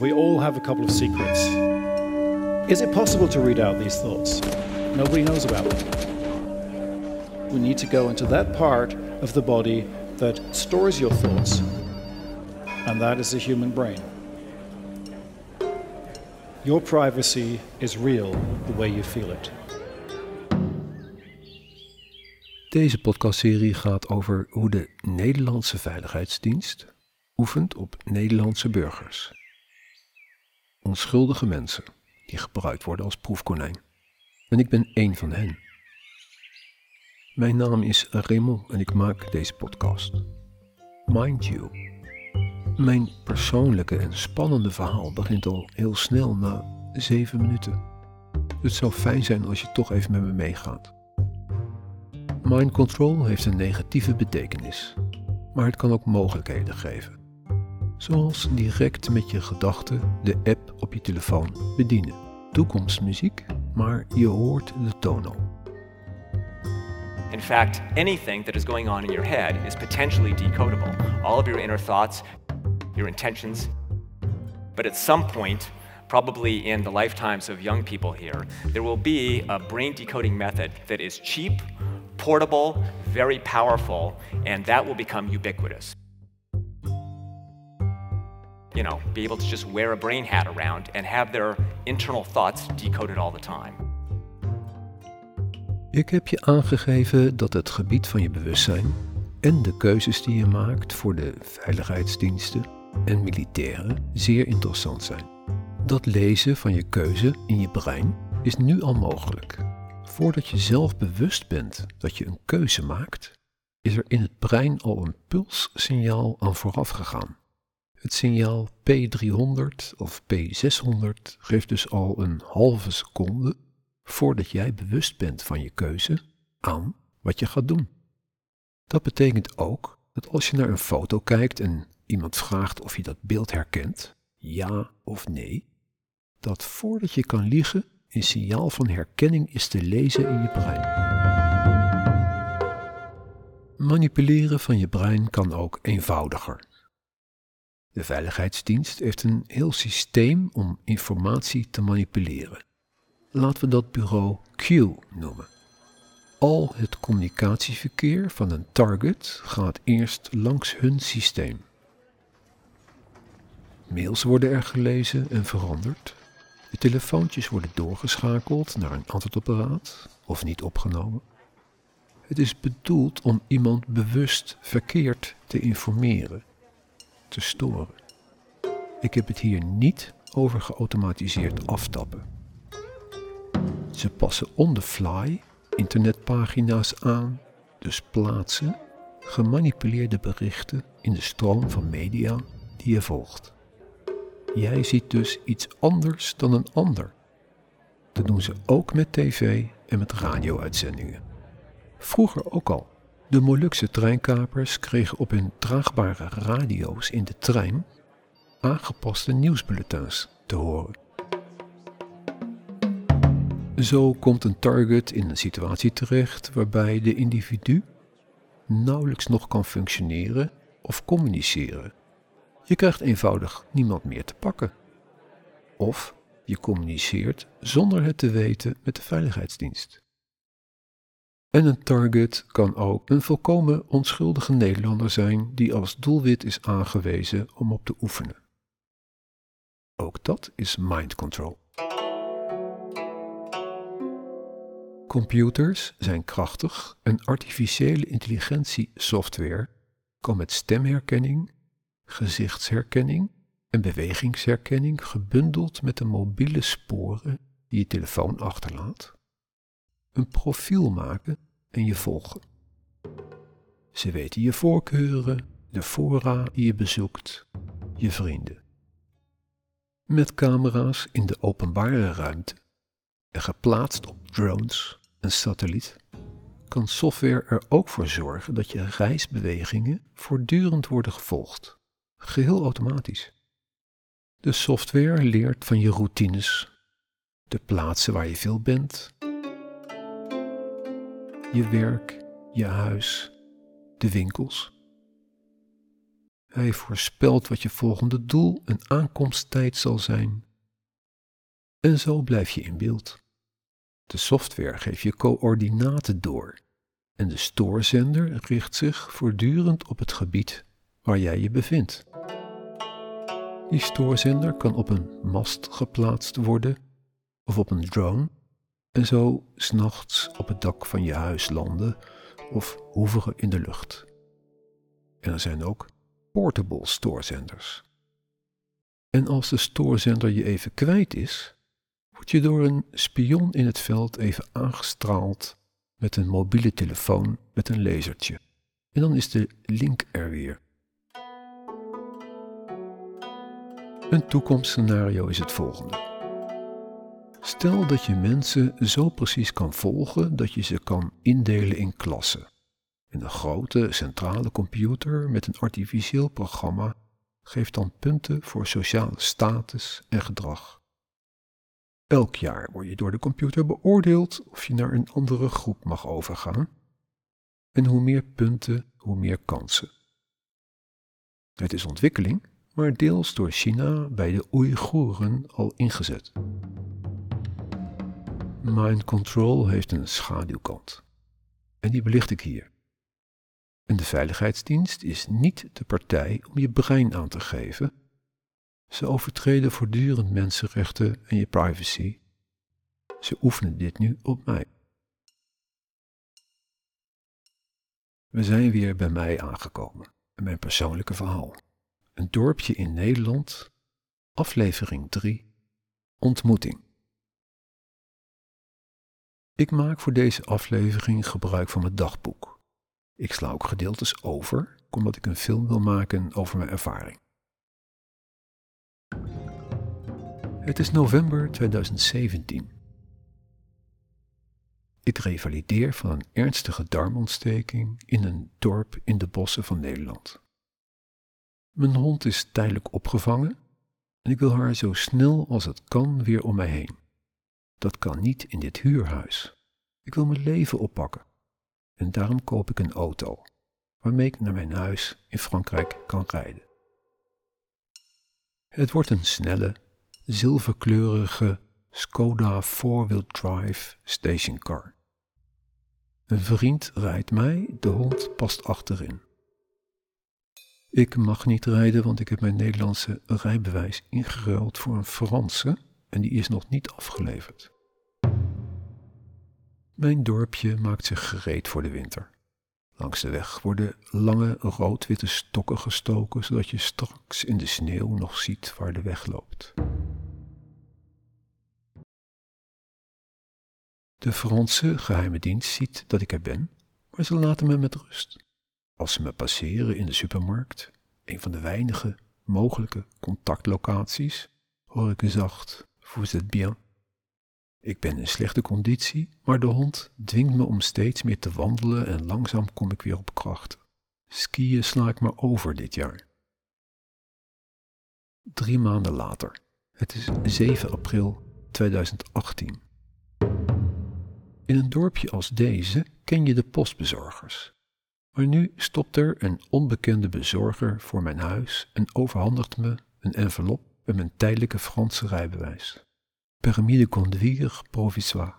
We all have a couple of secrets. Is it possible to read out these thoughts? Nobody knows about them. We need to go into that part of the body that stores your thoughts, and that is the human brain. Your privacy is real the way you feel it. Deze podcastserie gaat over hoe de Nederlandse Veiligheidsdienst oefent op Nederlandse burgers. Onschuldige mensen die gebruikt worden als proefkonijn. En ik ben één van hen. Mijn naam is Raymond en ik maak deze podcast. Mind you, mijn persoonlijke en spannende verhaal begint al heel snel na zeven minuten. Het zou fijn zijn als je toch even met me meegaat. Mind control heeft een negatieve betekenis, maar het kan ook mogelijkheden geven. Zoals direct met je gedachten de app op je telefoon bedienen. Toekomstmuziek, maar je hoort de toon al. In fact, anything that is going on in your head is potentially decodable. All of your inner thoughts, your intentions. But at some point, probably in the lifetimes of young people here, there will be a brain decoding method that is cheap, portable, very powerful, and that will become ubiquitous. You know, be able to just wear a brain hat around and have their internal thoughts decoded all the time. Ik heb je aangegeven dat het gebied van je bewustzijn en de keuzes die je maakt voor de veiligheidsdiensten en militairen zeer interessant zijn. Dat lezen van je keuze in je brein is nu al mogelijk. Voordat je zelf bewust bent dat je een keuze maakt, is er in het brein al een pulssignaal aan vooraf gegaan. Het signaal P300 of P600 geeft dus al een halve seconde voordat jij bewust bent van je keuze aan wat je gaat doen. Dat betekent ook dat als je naar een foto kijkt en iemand vraagt of je dat beeld herkent, ja of nee, dat voordat je kan liegen een signaal van herkenning is te lezen in je brein. Manipuleren van je brein kan ook eenvoudiger. De Veiligheidsdienst heeft een heel systeem om informatie te manipuleren. Laten we dat bureau Q noemen. Al het communicatieverkeer van een target gaat eerst langs hun systeem. Mails worden er gelezen en veranderd. De telefoontjes worden doorgeschakeld naar een antwoordapparaat of niet opgenomen. Het is bedoeld om iemand bewust verkeerd te informeren, te storen. Ik heb het hier niet over geautomatiseerd aftappen. Ze passen on the fly internetpagina's aan, dus plaatsen gemanipuleerde berichten in de stroom van media die je volgt. Jij ziet dus iets anders dan een ander. Dat doen ze ook met tv en met radio-uitzendingen. Vroeger ook al. De Molukse treinkapers kregen op hun draagbare radio's in de trein aangepaste nieuwsbulletins te horen. Zo komt een target in een situatie terecht waarbij de individu nauwelijks nog kan functioneren of communiceren. Je krijgt eenvoudig niemand meer te pakken. Of je communiceert zonder het te weten met de veiligheidsdienst. En een target kan ook een volkomen onschuldige Nederlander zijn die als doelwit is aangewezen om op te oefenen. Ook dat is mind control. Computers zijn krachtig en artificiële intelligentie software kan met stemherkenning, gezichtsherkenning en bewegingsherkenning gebundeld met de mobiele sporen die je telefoon achterlaat, een profiel maken en je volgen. Ze weten je voorkeuren, de fora die je bezoekt, je vrienden. Met camera's in de openbare ruimte en geplaatst op drones en satelliet kan software er ook voor zorgen dat je reisbewegingen voortdurend worden gevolgd, geheel automatisch. De software leert van je routines, de plaatsen waar je veel bent, je werk, je huis, de winkels. Hij voorspelt wat je volgende doel en aankomsttijd zal zijn. En zo blijf je in beeld. De software geeft je coördinaten door en de stoorzender richt zich voortdurend op het gebied waar jij je bevindt. Die stoorzender kan op een mast geplaatst worden of op een drone en zo s'nachts op het dak van je huis landen of hoeveren in de lucht. En er zijn ook portable stoorzenders. En als de stoorzender je even kwijt is, word je door een spion in het veld even aangestraald met een mobiele telefoon met een lasertje. En dan is de link er weer. Een toekomstscenario is het volgende. Stel dat je mensen zo precies kan volgen dat je ze kan indelen in klassen. En een grote centrale computer met een artificieel programma geeft dan punten voor sociale status en gedrag. Elk jaar word je door de computer beoordeeld of je naar een andere groep mag overgaan. En hoe meer punten, hoe meer kansen. Het is ontwikkeling, maar deels door China bij de Oeigoeren al ingezet. Mind control heeft een schaduwkant. En die belicht ik hier. En de veiligheidsdienst is niet de partij om je brein aan te geven. Ze overtreden voortdurend mensenrechten en je privacy. Ze oefenen dit nu op mij. We zijn weer bij mij aangekomen en mijn persoonlijke verhaal. Een dorpje in Nederland, aflevering 3, ontmoeting. Ik maak voor deze aflevering gebruik van mijn dagboek. Ik sla ook gedeeltes over, omdat ik een film wil maken over mijn ervaring. Het is november 2017. Ik revalideer van een ernstige darmontsteking in een dorp in de bossen van Nederland. Mijn hond is tijdelijk opgevangen en ik wil haar zo snel als het kan weer om mij heen. Dat kan niet in dit huurhuis. Ik wil mijn leven oppakken. En daarom koop ik een auto, waarmee ik naar mijn huis in Frankrijk kan rijden. Het wordt een snelle, zilverkleurige Skoda four-wheel drive stationcar. Een vriend rijdt mij, de hond past achterin. Ik mag niet rijden, want ik heb mijn Nederlandse rijbewijs ingeruild voor een Franse en die is nog niet afgeleverd. Mijn dorpje maakt zich gereed voor de winter. Langs de weg worden lange rood-witte stokken gestoken, zodat je straks in de sneeuw nog ziet waar de weg loopt. De Franse geheime dienst ziet dat ik er ben, maar ze laten me met rust. Als ze me passeren in de supermarkt, een van de weinige mogelijke contactlocaties, hoor ik zacht Vous êtes bien. Ik ben in slechte conditie, maar de hond dwingt me om steeds meer te wandelen en langzaam kom ik weer op kracht. Skiën sla ik maar over dit jaar. Drie maanden later. Het is 7 april 2018. In een dorpje als deze ken je de postbezorgers. Maar nu stopt er een onbekende bezorger voor mijn huis en overhandigt me een envelop met mijn tijdelijke Franse rijbewijs. Permis de conduire provisoire.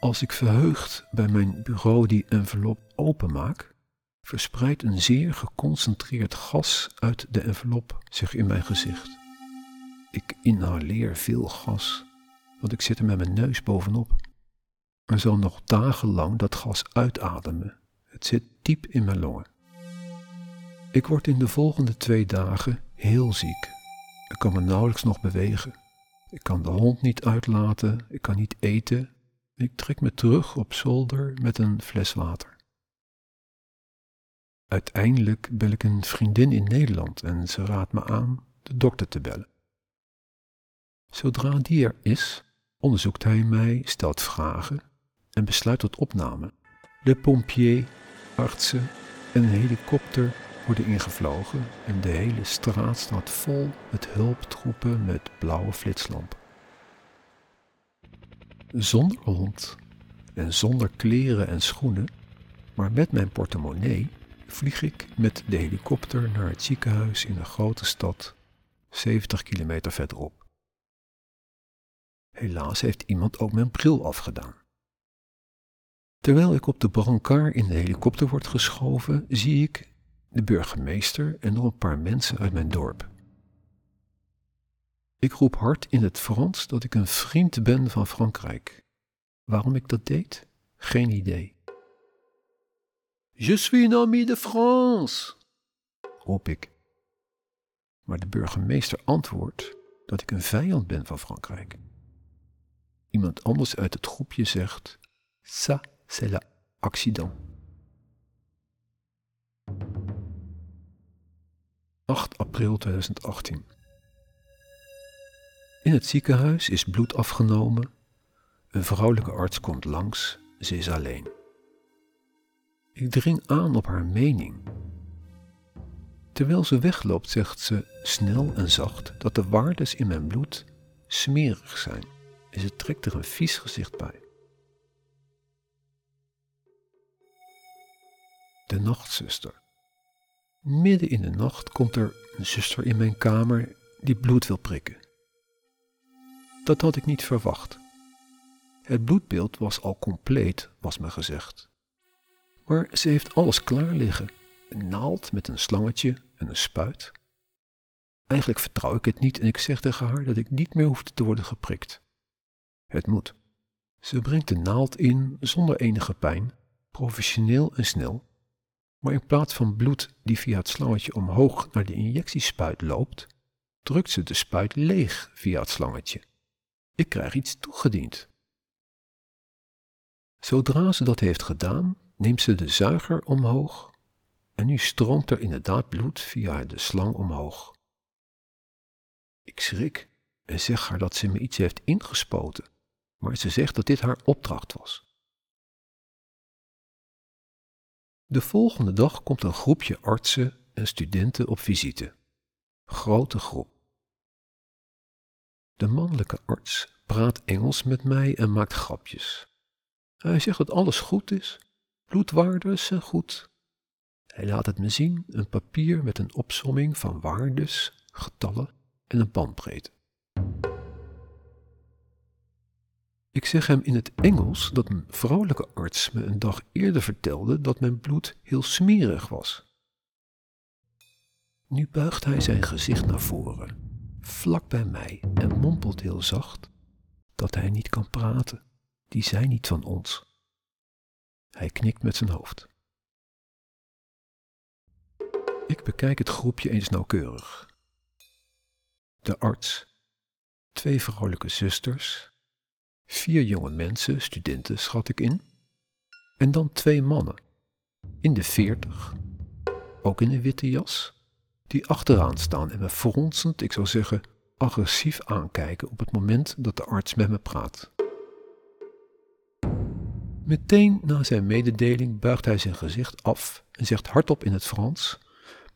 Als ik verheugd bij mijn bureau die envelop openmaak, verspreidt een zeer geconcentreerd gas uit de envelop zich in mijn gezicht. Ik inhaleer veel gas, want ik zit er met mijn neus bovenop. Er zal nog dagenlang dat gas uitademen. Het zit diep in mijn longen. Ik word in de volgende twee dagen heel ziek. Ik kan me nauwelijks nog bewegen. Ik kan de hond niet uitlaten, ik kan niet eten. Ik trek me terug op zolder met een fles water. Uiteindelijk bel ik een vriendin in Nederland en ze raadt me aan de dokter te bellen. Zodra die er is, onderzoekt hij mij, stelt vragen en besluit tot opname. De pompier, artsen en een helikopter worden ingevlogen en de hele straat staat vol met hulptroepen met blauwe flitslampen. Zonder hond en zonder kleren en schoenen, maar met mijn portemonnee, vlieg ik met de helikopter naar het ziekenhuis in een grote stad, 70 kilometer verderop. Helaas heeft iemand ook mijn bril afgedaan. Terwijl ik op de brancard in de helikopter word geschoven, zie ik de burgemeester en nog een paar mensen uit mijn dorp. Ik roep hard in het Frans dat ik een vriend ben van Frankrijk. Waarom ik dat deed? Geen idee. Je suis un ami de France, roep ik. Maar de burgemeester antwoordt dat ik een vijand ben van Frankrijk. Iemand anders uit het groepje zegt: Ça, c'est l'accident. 8 april 2018. In het ziekenhuis is bloed afgenomen. Een vrouwelijke arts komt langs, ze is alleen. Ik dring aan op haar mening. Terwijl ze wegloopt, zegt ze snel en zacht dat de waardes in mijn bloed smerig zijn en ze trekt er een vies gezicht bij. De nachtzuster. Midden in de nacht komt er een zuster in mijn kamer die bloed wil prikken. Dat had ik niet verwacht. Het bloedbeeld was al compleet, was me gezegd. Maar ze heeft alles klaar liggen: een naald met een slangetje en een spuit. Eigenlijk vertrouw ik het niet en ik zeg tegen haar dat ik niet meer hoef te worden geprikt. Het moet. Ze brengt de naald in zonder enige pijn, professioneel en snel. Maar in plaats van bloed die via het slangetje omhoog naar de injectiespuit loopt, drukt ze de spuit leeg via het slangetje. Ik krijg iets toegediend. Zodra ze dat heeft gedaan, neemt ze de zuiger omhoog en nu stroomt er inderdaad bloed via de slang omhoog. Ik schrik en zeg haar dat ze me iets heeft ingespoten, maar ze zegt dat dit haar opdracht was. De volgende dag komt een groepje artsen en studenten op visite. Grote groep. De mannelijke arts praat Engels met mij en maakt grapjes. Hij zegt dat alles goed is, bloedwaardes zijn goed. Hij laat het me zien, een papier met een opsomming van waardes, getallen en een bandbreedte. Ik zeg hem in het Engels dat een vrouwelijke arts me een dag eerder vertelde dat mijn bloed heel smerig was. Nu buigt hij zijn gezicht naar voren, vlak bij mij, en mompelt heel zacht dat hij niet kan praten. Die zijn niet van ons. Hij knikt met zijn hoofd. Ik bekijk het groepje eens nauwkeurig. De arts, twee vrouwelijke zusters, vier jonge mensen, studenten schat ik in, en dan twee mannen, in de veertig, ook in een witte jas, die achteraan staan en me fronsend, ik zou zeggen, agressief aankijken op het moment dat de arts met me praat. Meteen na zijn mededeling buigt hij zijn gezicht af en zegt hardop in het Frans: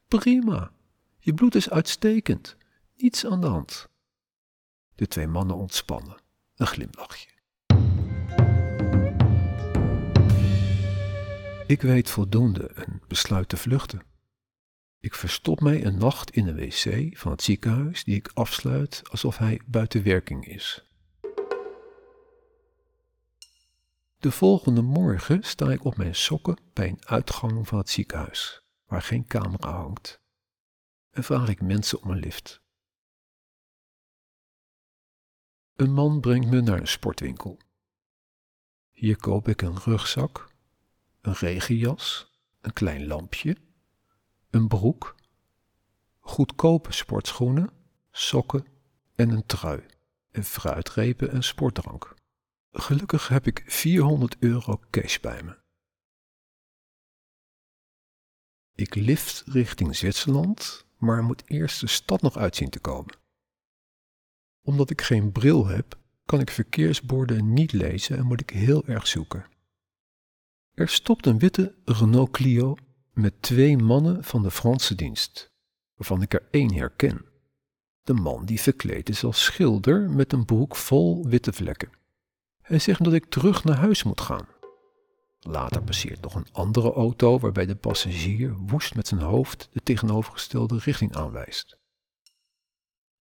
Prima, je bloed is uitstekend, niets aan de hand. De twee mannen ontspannen, een glimlachje. Ik weet voldoende en besluit te vluchten. Ik verstop mij een nacht in een wc van het ziekenhuis die ik afsluit alsof hij buiten werking is. De volgende morgen sta ik op mijn sokken bij een uitgang van het ziekenhuis, waar geen camera hangt, en vraag ik mensen om een lift. Een man brengt me naar een sportwinkel. Hier koop ik een rugzak, een regenjas, een klein lampje, een broek, goedkope sportschoenen, sokken en een trui, en fruitrepen en sportdrank. Gelukkig heb ik 400 euro cash bij me. Ik lift richting Zwitserland, maar moet eerst de stad nog uitzien te komen. Omdat ik geen bril heb, kan ik verkeersborden niet lezen en moet ik heel erg zoeken. Er stopt een witte Renault Clio met twee mannen van de Franse dienst, waarvan ik er één herken. De man die verkleed is als schilder met een broek vol witte vlekken. Hij zegt dat ik terug naar huis moet gaan. Later passeert nog een andere auto waarbij de passagier woest met zijn hoofd de tegenovergestelde richting aanwijst.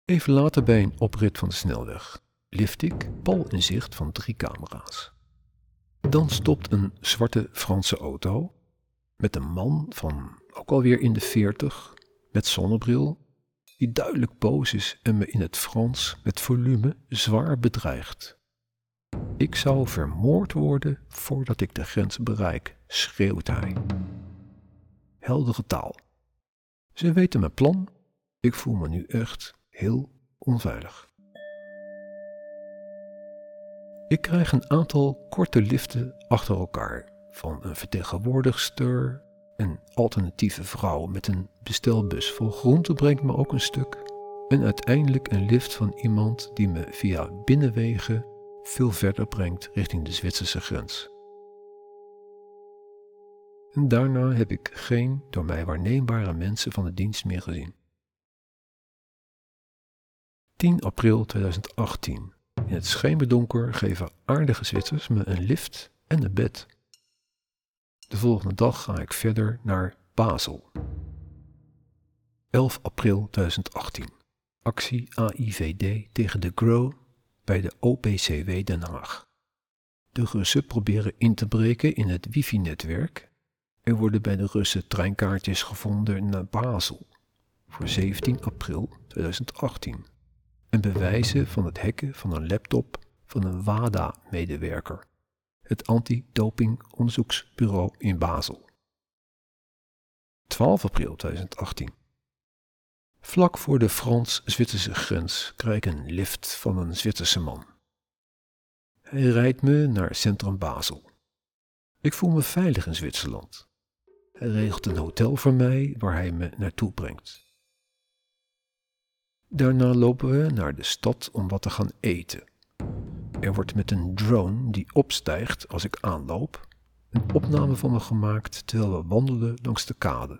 Even later bij een oprit van de snelweg lift ik pal in zicht van drie camera's. Dan stopt een zwarte Franse auto met een man van ook alweer in de veertig met zonnebril die duidelijk boos is en me in het Frans met volume zwaar bedreigt. Ik zou vermoord worden voordat ik de grens bereik, schreeuwt hij. Heldere taal. Ze weten mijn plan. Ik voel me nu echt heel onveilig. Ik krijg een aantal korte liften achter elkaar van een vertegenwoordigster, een alternatieve vrouw met een bestelbus vol groente brengt me ook een stuk en uiteindelijk een lift van iemand die me via binnenwegen veel verder brengt richting de Zwitserse grens. En daarna heb ik geen door mij waarneembare mensen van de dienst meer gezien. 10 april 2018. In het schemerdonker geven aardige Zwitsers me een lift en een bed. De volgende dag ga ik verder naar Basel. 11 april 2018. Actie AIVD tegen de GROW bij de OPCW Den Haag. De Russen proberen in te breken in het wifi-netwerk. Er worden bij de Russen treinkaartjes gevonden naar Basel voor 17 april 2018 en bewijzen van het hacken van een laptop van een WADA-medewerker, het Anti-Doping-onderzoeksbureau in Basel. 12 april 2018. Vlak voor de Frans-Zwitserse grens krijg ik een lift van een Zwitserse man. Hij rijdt me naar centrum Basel. Ik voel me veilig in Zwitserland. Hij regelt een hotel voor mij waar hij me naartoe brengt. Daarna lopen we naar de stad om wat te gaan eten. Er wordt met een drone die opstijgt als ik aanloop, een opname van me gemaakt terwijl we wandelen langs de kade.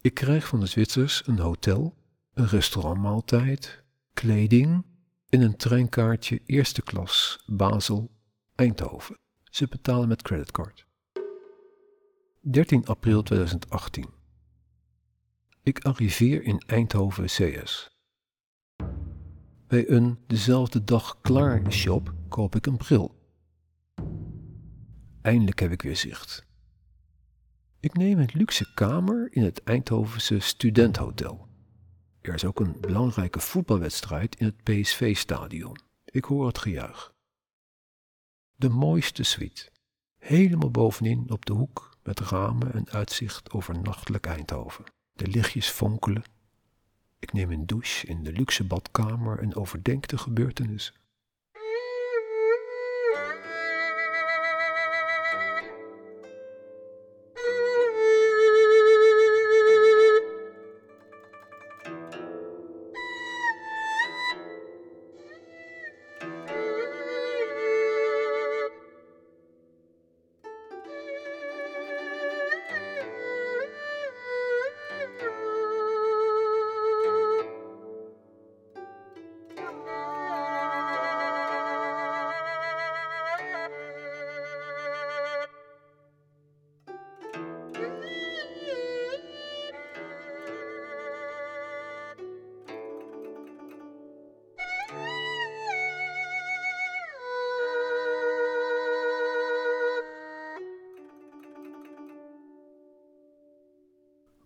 Ik krijg van de Zwitsers een hotel, een restaurantmaaltijd, kleding en een treinkaartje eerste klas Basel, Eindhoven. Ze betalen met creditcard. 13 april 2018. Ik arriveer in Eindhoven CS. Bij een dezelfde dag klaar shop koop ik een bril. Eindelijk heb ik weer zicht. Ik neem een luxe kamer in het Eindhovense studenthotel. Er is ook een belangrijke voetbalwedstrijd in het PSV-stadion. Ik hoor het gejuich. De mooiste suite. Helemaal bovenin op de hoek met ramen en uitzicht over nachtelijk Eindhoven. De lichtjes fonkelen. Ik neem een douche in de luxe badkamer en overdenk de gebeurtenissen.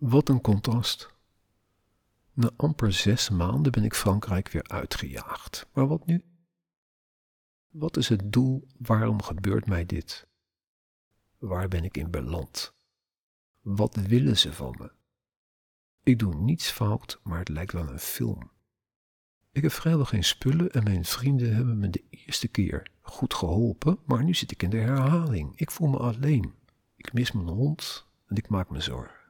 Wat een contrast. Na amper zes maanden ben ik Frankrijk weer uitgejaagd. Maar wat nu? Wat is het doel? Waarom gebeurt mij dit? Waar ben ik in beland? Wat willen ze van me? Ik doe niets fout, maar het lijkt wel een film. Ik heb vrijwel geen spullen en mijn vrienden hebben me de eerste keer goed geholpen, maar nu zit ik in de herhaling. Ik voel me alleen. Ik mis mijn hond en ik maak me zorgen.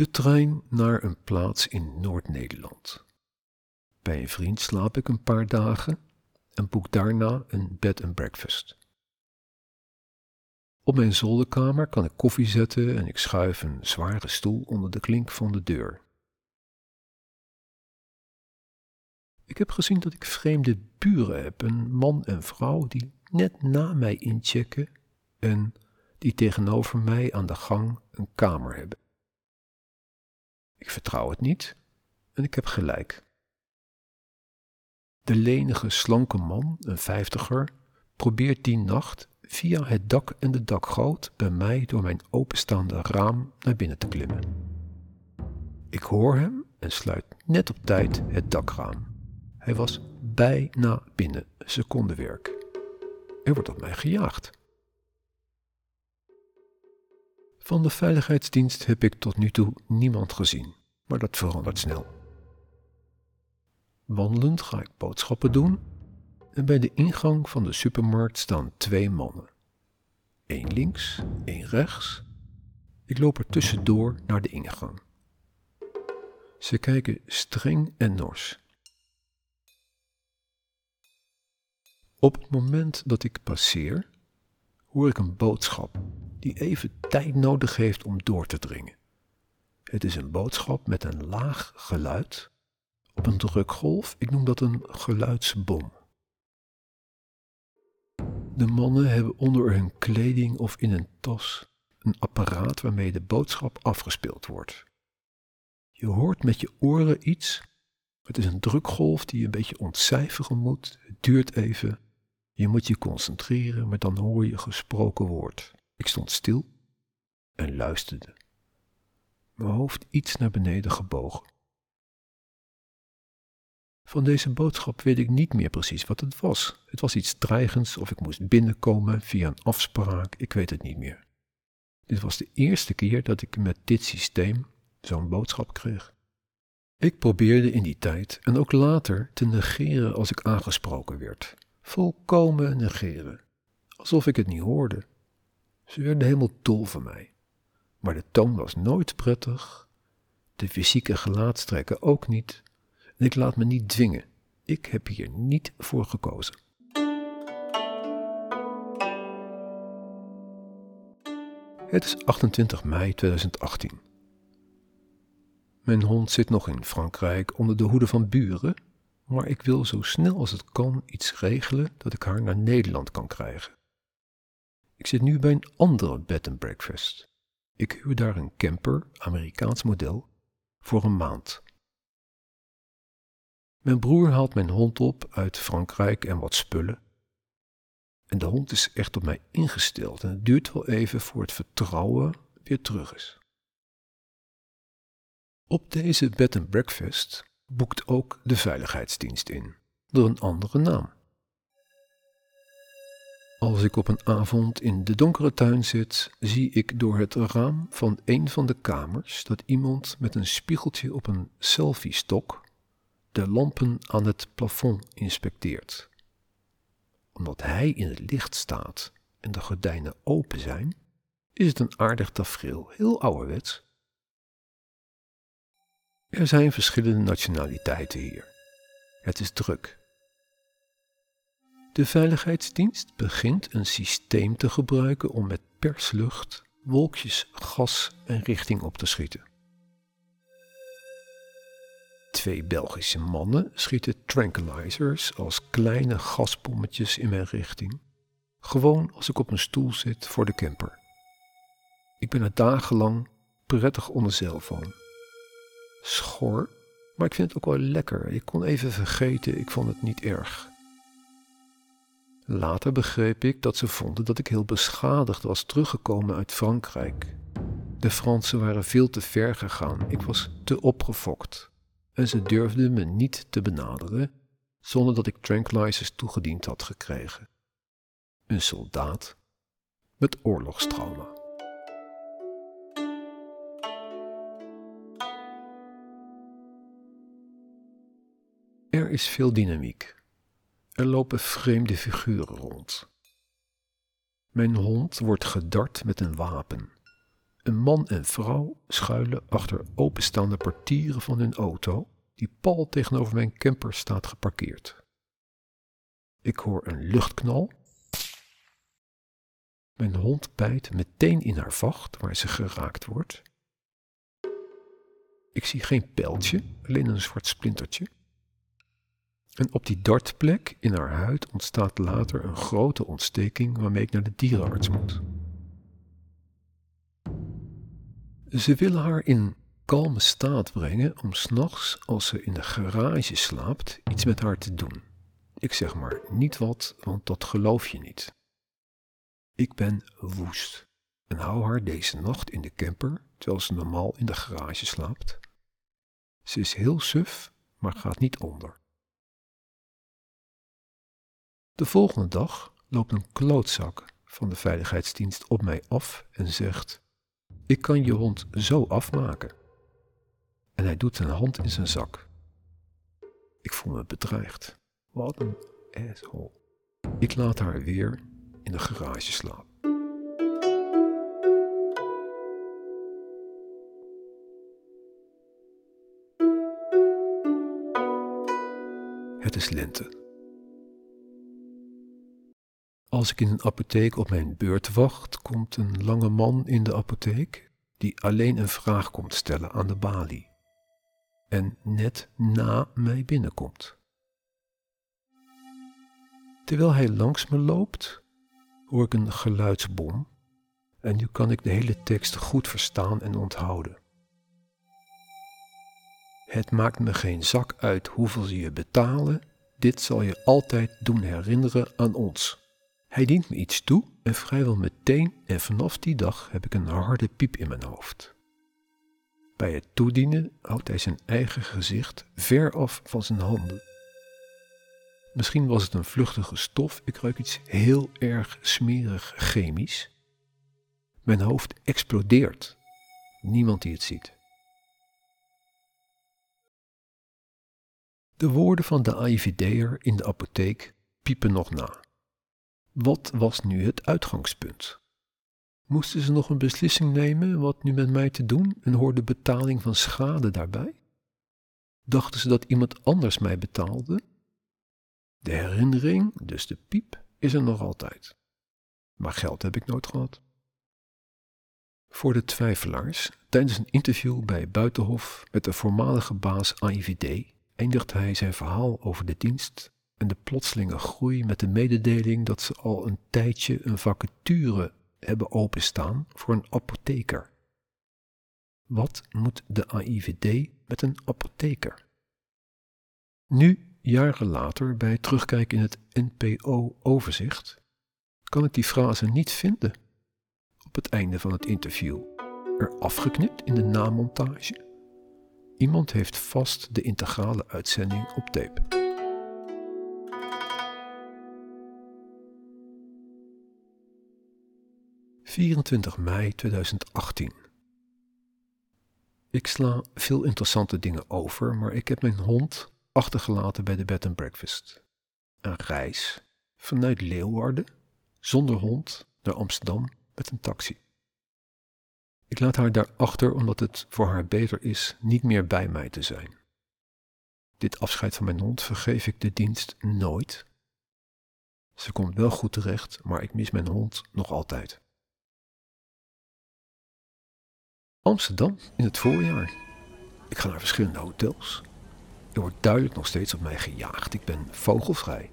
De trein naar een plaats in Noord-Nederland. Bij een vriend slaap ik een paar dagen en boek daarna een bed and breakfast. Op mijn zolderkamer kan ik koffie zetten en ik schuif een zware stoel onder de klink van de deur. Ik heb gezien dat ik vreemde buren heb, een man en vrouw die net na mij inchecken en die tegenover mij aan de gang een kamer hebben. Ik vertrouw het niet en ik heb gelijk. De lenige, slanke man, een vijftiger, probeert die nacht via het dak en de dakgoot bij mij door mijn openstaande raam naar binnen te klimmen. Ik hoor hem en sluit net op tijd het dakraam. Hij was bijna binnen, secondenwerk. Er wordt op mij gejaagd. Van de veiligheidsdienst heb ik tot nu toe niemand gezien, maar dat verandert snel. Wandelend ga ik boodschappen doen en bij de ingang van de supermarkt staan twee mannen. Eén links, één rechts. Ik loop er tussendoor naar de ingang. Ze kijken streng en nors. Op het moment dat ik passeer, hoor ik een boodschap die even tijd nodig heeft om door te dringen. Het is een boodschap met een laag geluid op een drukgolf. Ik noem dat een geluidsbom. De mannen hebben onder hun kleding of in een tas een apparaat waarmee de boodschap afgespeeld wordt. Je hoort met je oren iets. Het is een drukgolf die je een beetje ontcijferen moet. Het duurt even. Je moet je concentreren, maar dan hoor je gesproken woord. Ik stond stil en luisterde. Mijn hoofd iets naar beneden gebogen. Van deze boodschap weet ik niet meer precies wat het was. Het was iets dreigends of ik moest binnenkomen via een afspraak, ik weet het niet meer. Dit was de eerste keer dat ik met dit systeem zo'n boodschap kreeg. Ik probeerde in die tijd en ook later te negeren als ik aangesproken werd. Volkomen negeren. Alsof ik het niet hoorde. Ze werden helemaal dol van mij. Maar de toon was nooit prettig, de fysieke gelaatstrekken ook niet, en ik laat me niet dwingen. Ik heb hier niet voor gekozen. Het is 28 mei 2018. Mijn hond zit nog in Frankrijk onder de hoede van buren, maar ik wil zo snel als het kan iets regelen dat ik haar naar Nederland kan krijgen. Ik zit nu bij een andere bed and breakfast. Ik huur daar een camper, Amerikaans model, voor een maand. Mijn broer haalt mijn hond op uit Frankrijk en wat spullen. En de hond is echt op mij ingesteld en het duurt wel even voor het vertrouwen weer terug is. Op deze bed and breakfast boekt ook de veiligheidsdienst in, door een andere naam. Als ik op een avond in de donkere tuin zit, zie ik door het raam van een van de kamers dat iemand met een spiegeltje op een selfie-stok de lampen aan het plafond inspecteert. Omdat hij in het licht staat en de gordijnen open zijn, is het een aardig tafereel, heel ouderwets. Er zijn verschillende nationaliteiten hier. Het is druk. De veiligheidsdienst begint een systeem te gebruiken om met perslucht wolkjes gas en richting op te schieten. Twee Belgische mannen schieten tranquilizers als kleine gasbommetjes in mijn richting, gewoon als ik op een stoel zit voor de camper. Ik ben er dagenlang prettig onder zeil van. Schor, maar ik vind het ook wel lekker. Ik kon even vergeten, ik vond het niet erg. Later begreep ik dat ze vonden dat ik heel beschadigd was teruggekomen uit Frankrijk. De Fransen waren veel te ver gegaan, ik was te opgefokt. En ze durfden me niet te benaderen zonder dat ik tranquilizers toegediend had gekregen. Een soldaat met oorlogstrauma. Er is veel dynamiek. Er lopen vreemde figuren rond. Mijn hond wordt gedart met een wapen. Een man en vrouw schuilen achter openstaande portieren van hun auto, die pal tegenover mijn camper staat geparkeerd. Ik hoor een luchtknal. Mijn hond bijt meteen in haar vacht waar ze geraakt wordt. Ik zie geen pijltje, alleen een zwart splintertje. En op die dartplek in haar huid ontstaat later een grote ontsteking waarmee ik naar de dierenarts moet. Ze willen haar in kalme staat brengen om s'nachts, als ze in de garage slaapt, iets met haar te doen. Ik zeg maar niet wat, want dat geloof je niet. Ik ben woest en hou haar deze nacht in de camper, terwijl ze normaal in de garage slaapt. Ze is heel suf, maar gaat niet onder. De volgende dag loopt een klootzak van de veiligheidsdienst op mij af en zegt: Ik kan je hond zo afmaken. En hij doet zijn hand in zijn zak. Ik voel me bedreigd. Wat een asshole. Ik laat haar weer in de garage slapen. Het is lente. Als ik in een apotheek op mijn beurt wacht, komt een lange man in de apotheek die alleen een vraag komt stellen aan de balie en net na mij binnenkomt. Terwijl hij langs me loopt, hoor ik een geluidsbom en nu kan ik de hele tekst goed verstaan en onthouden. Het maakt me geen zak uit hoeveel ze je betalen, dit zal je altijd doen herinneren aan ons. Hij dient me iets toe en vrijwel meteen en vanaf die dag heb ik een harde piep in mijn hoofd. Bij het toedienen houdt hij zijn eigen gezicht ver af van zijn handen. Misschien was het een vluchtige stof, ik ruik iets heel erg smerig chemisch. Mijn hoofd explodeert. Niemand die het ziet. De woorden van de AIVD'er in de apotheek piepen nog na. Wat was nu het uitgangspunt? Moesten ze nog een beslissing nemen wat nu met mij te doen en hoorde betaling van schade daarbij? Dachten ze dat iemand anders mij betaalde? De herinnering, dus de piep, is er nog altijd. Maar geld heb ik nooit gehad. Voor de twijfelaars, tijdens een interview bij Buitenhof met de voormalige baas AIVD, eindigt hij zijn verhaal over de dienst en de plotselinge groei met de mededeling dat ze al een tijdje een vacature hebben openstaan voor een apotheker. Wat moet de AIVD met een apotheker? Nu, jaren later, bij terugkijken in het NPO-overzicht, kan ik die frase niet vinden. Op het einde van het interview, er afgeknipt in de namontage. Iemand heeft vast de integrale uitzending op tape. 24 mei 2018. Ik sla veel interessante dingen over, maar ik heb mijn hond achtergelaten bij de bed and breakfast. Een reis vanuit Leeuwarden, zonder hond, naar Amsterdam met een taxi. Ik laat haar daar achter omdat het voor haar beter is niet meer bij mij te zijn. Dit afscheid van mijn hond vergeef ik de dienst nooit. Ze komt wel goed terecht, maar ik mis mijn hond nog altijd. Amsterdam in het voorjaar. Ik ga naar verschillende hotels. Er wordt duidelijk nog steeds op mij gejaagd. Ik ben vogelvrij.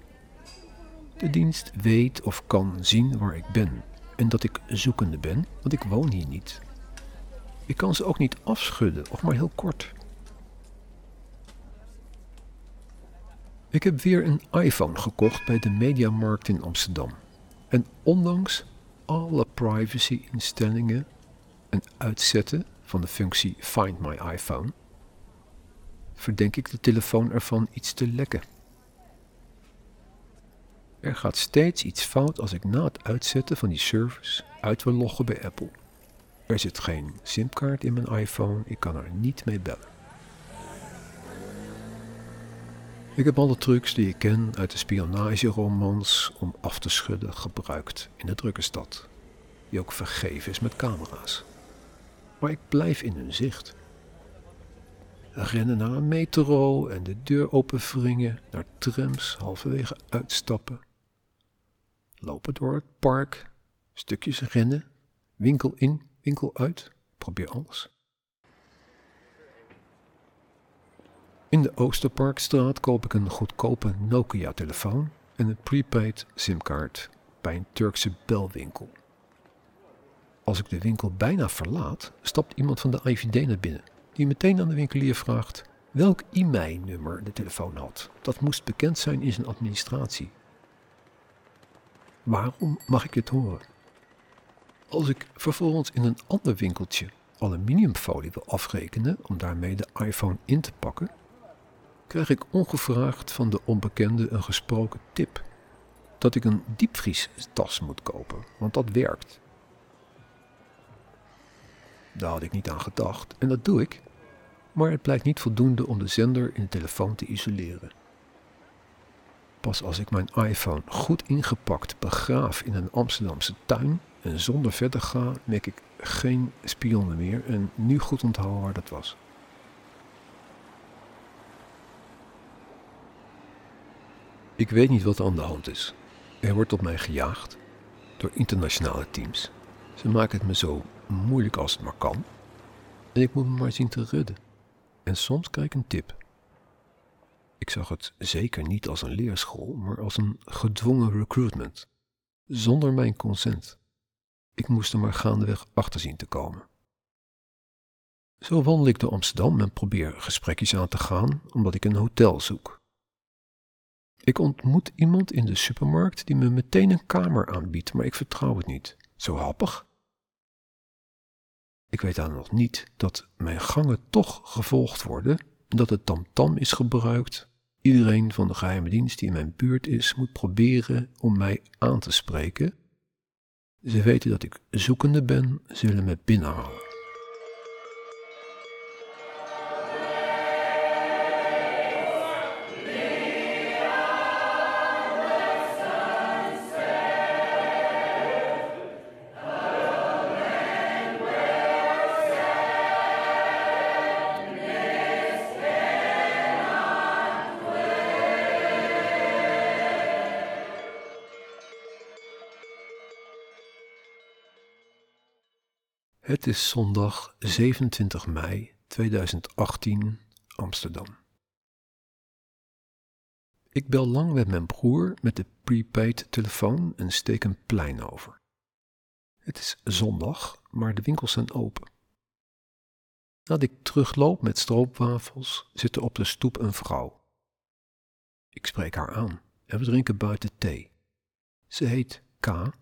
De dienst weet of kan zien waar ik ben en dat ik zoekende ben, want ik woon hier niet. Ik kan ze ook niet afschudden, of maar heel kort. Ik heb weer een iPhone gekocht bij de Mediamarkt in Amsterdam. En ondanks alle privacy-instellingen en uitzetten van de functie Find My iPhone, verdenk ik de telefoon ervan iets te lekken. Er gaat steeds iets fout als ik na het uitzetten van die service uit wil loggen bij Apple. Er zit geen simkaart in mijn iPhone, ik kan er niet mee bellen. Ik heb alle trucs die ik ken uit de spionageromans om af te schudden gebruikt in de drukke stad, die ook vergeven is met camera's maar ik blijf in hun zicht. Rennen naar een metro en de deur openwringen, naar trams, halverwege uitstappen. Lopen door het park, stukjes rennen, winkel in, winkel uit, probeer alles. In de Oosterparkstraat koop ik een goedkope Nokia-telefoon en een prepaid simkaart bij een Turkse belwinkel. Als ik de winkel bijna verlaat, stapt iemand van de IVD naar binnen, die meteen aan de winkelier vraagt welk e-mailnummer de telefoon had. Dat moest bekend zijn in zijn administratie. Waarom mag ik dit horen? Als ik vervolgens in een ander winkeltje aluminiumfolie wil afrekenen om daarmee de iPhone in te pakken, krijg ik ongevraagd van de onbekende een gesproken tip dat ik een diepvriestas moet kopen, want dat werkt. Daar had ik niet aan gedacht en dat doe ik, maar het blijkt niet voldoende om de zender in de telefoon te isoleren. Pas als ik mijn iPhone goed ingepakt begraaf in een Amsterdamse tuin en zonder verder ga, merk ik geen spionnen meer en nu goed onthouden waar dat was. Ik weet niet wat er aan de hand is. Er wordt op mij gejaagd door internationale teams. Ze maken het me zo moeilijk als het maar kan. En ik moet me maar zien te redden. En soms krijg ik een tip. Ik zag het zeker niet als een leerschool, maar als een gedwongen recruitment. Zonder mijn consent. Ik moest er maar gaandeweg achter zien te komen. Zo wandel ik door Amsterdam en probeer gesprekjes aan te gaan, omdat ik een hotel zoek. Ik ontmoet iemand in de supermarkt die me meteen een kamer aanbiedt, maar ik vertrouw het niet. Zo happig. Ik weet dan nog niet dat mijn gangen toch gevolgd worden en dat het tamtam is gebruikt. Iedereen van de geheime dienst die in mijn buurt is, moet proberen om mij aan te spreken. Ze weten dat ik zoekende ben, zullen me binnenhalen. Het is zondag 27 mei 2018, Amsterdam. Ik bel lang met mijn broer met de prepaid telefoon en steek een plein over. Het is zondag, maar de winkels zijn open. Nadat ik terugloop met stroopwafels, zit er op de stoep een vrouw. Ik spreek haar aan en we drinken buiten thee. Ze heet K,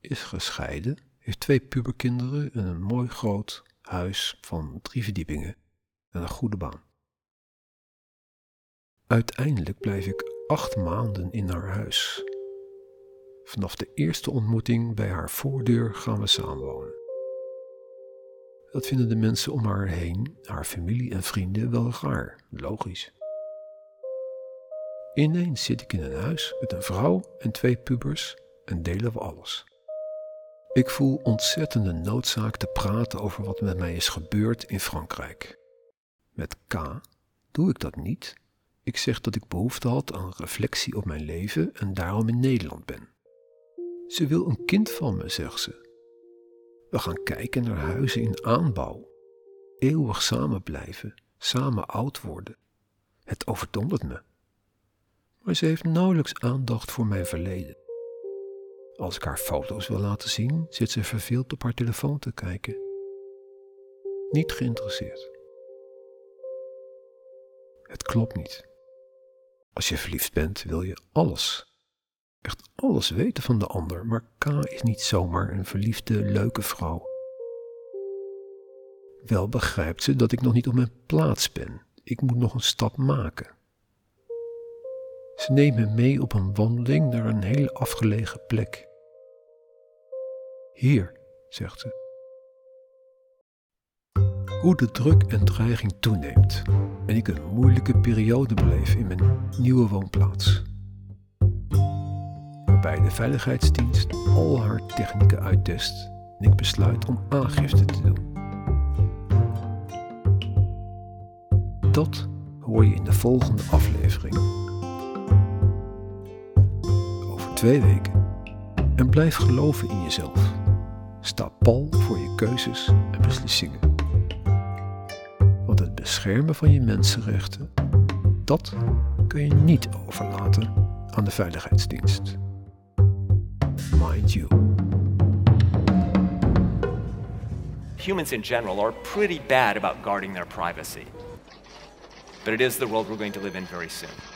is gescheiden heeft twee puberkinderen en een mooi groot huis van drie verdiepingen en een goede baan. Uiteindelijk blijf ik acht maanden in haar huis. Vanaf de eerste ontmoeting bij haar voordeur gaan we samenwonen. Dat vinden de mensen om haar heen, haar familie en vrienden, wel raar, logisch. Ineens zit ik in een huis met een vrouw en twee pubers en delen we alles. Ik voel ontzettende noodzaak te praten over wat met mij is gebeurd in Frankrijk. Met K doe ik dat niet. Ik zeg dat ik behoefte had aan reflectie op mijn leven en daarom in Nederland ben. Ze wil een kind van me, zegt ze. We gaan kijken naar huizen in aanbouw. Eeuwig samen blijven, samen oud worden. Het overdondert me. Maar ze heeft nauwelijks aandacht voor mijn verleden. Als ik haar foto's wil laten zien, zit ze verveeld op haar telefoon te kijken. Niet geïnteresseerd. Het klopt niet. Als je verliefd bent, wil je alles. Echt alles weten van de ander, maar K is niet zomaar een verliefde, leuke vrouw. Wel begrijpt ze dat ik nog niet op mijn plaats ben. Ik moet nog een stap maken. Ze neemt me mee op een wandeling naar een hele afgelegen plek. Hier, zegt ze. Hoe de druk en dreiging toeneemt en ik een moeilijke periode beleef in mijn nieuwe woonplaats. Waarbij de veiligheidsdienst al haar technieken uittest en ik besluit om aangifte te doen. Dat hoor je in de volgende aflevering. Twee weken. En blijf geloven in jezelf. Sta pal voor je keuzes en beslissingen. Want het beschermen van je mensenrechten dat kun je niet overlaten aan de veiligheidsdienst. Mind you. Humans in general are pretty bad about guarding their privacy. But it is the world we're going to live in very soon.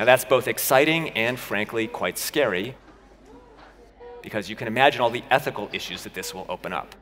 Now, that's both exciting and, frankly, quite scary, because you can imagine all the ethical issues that this will open up.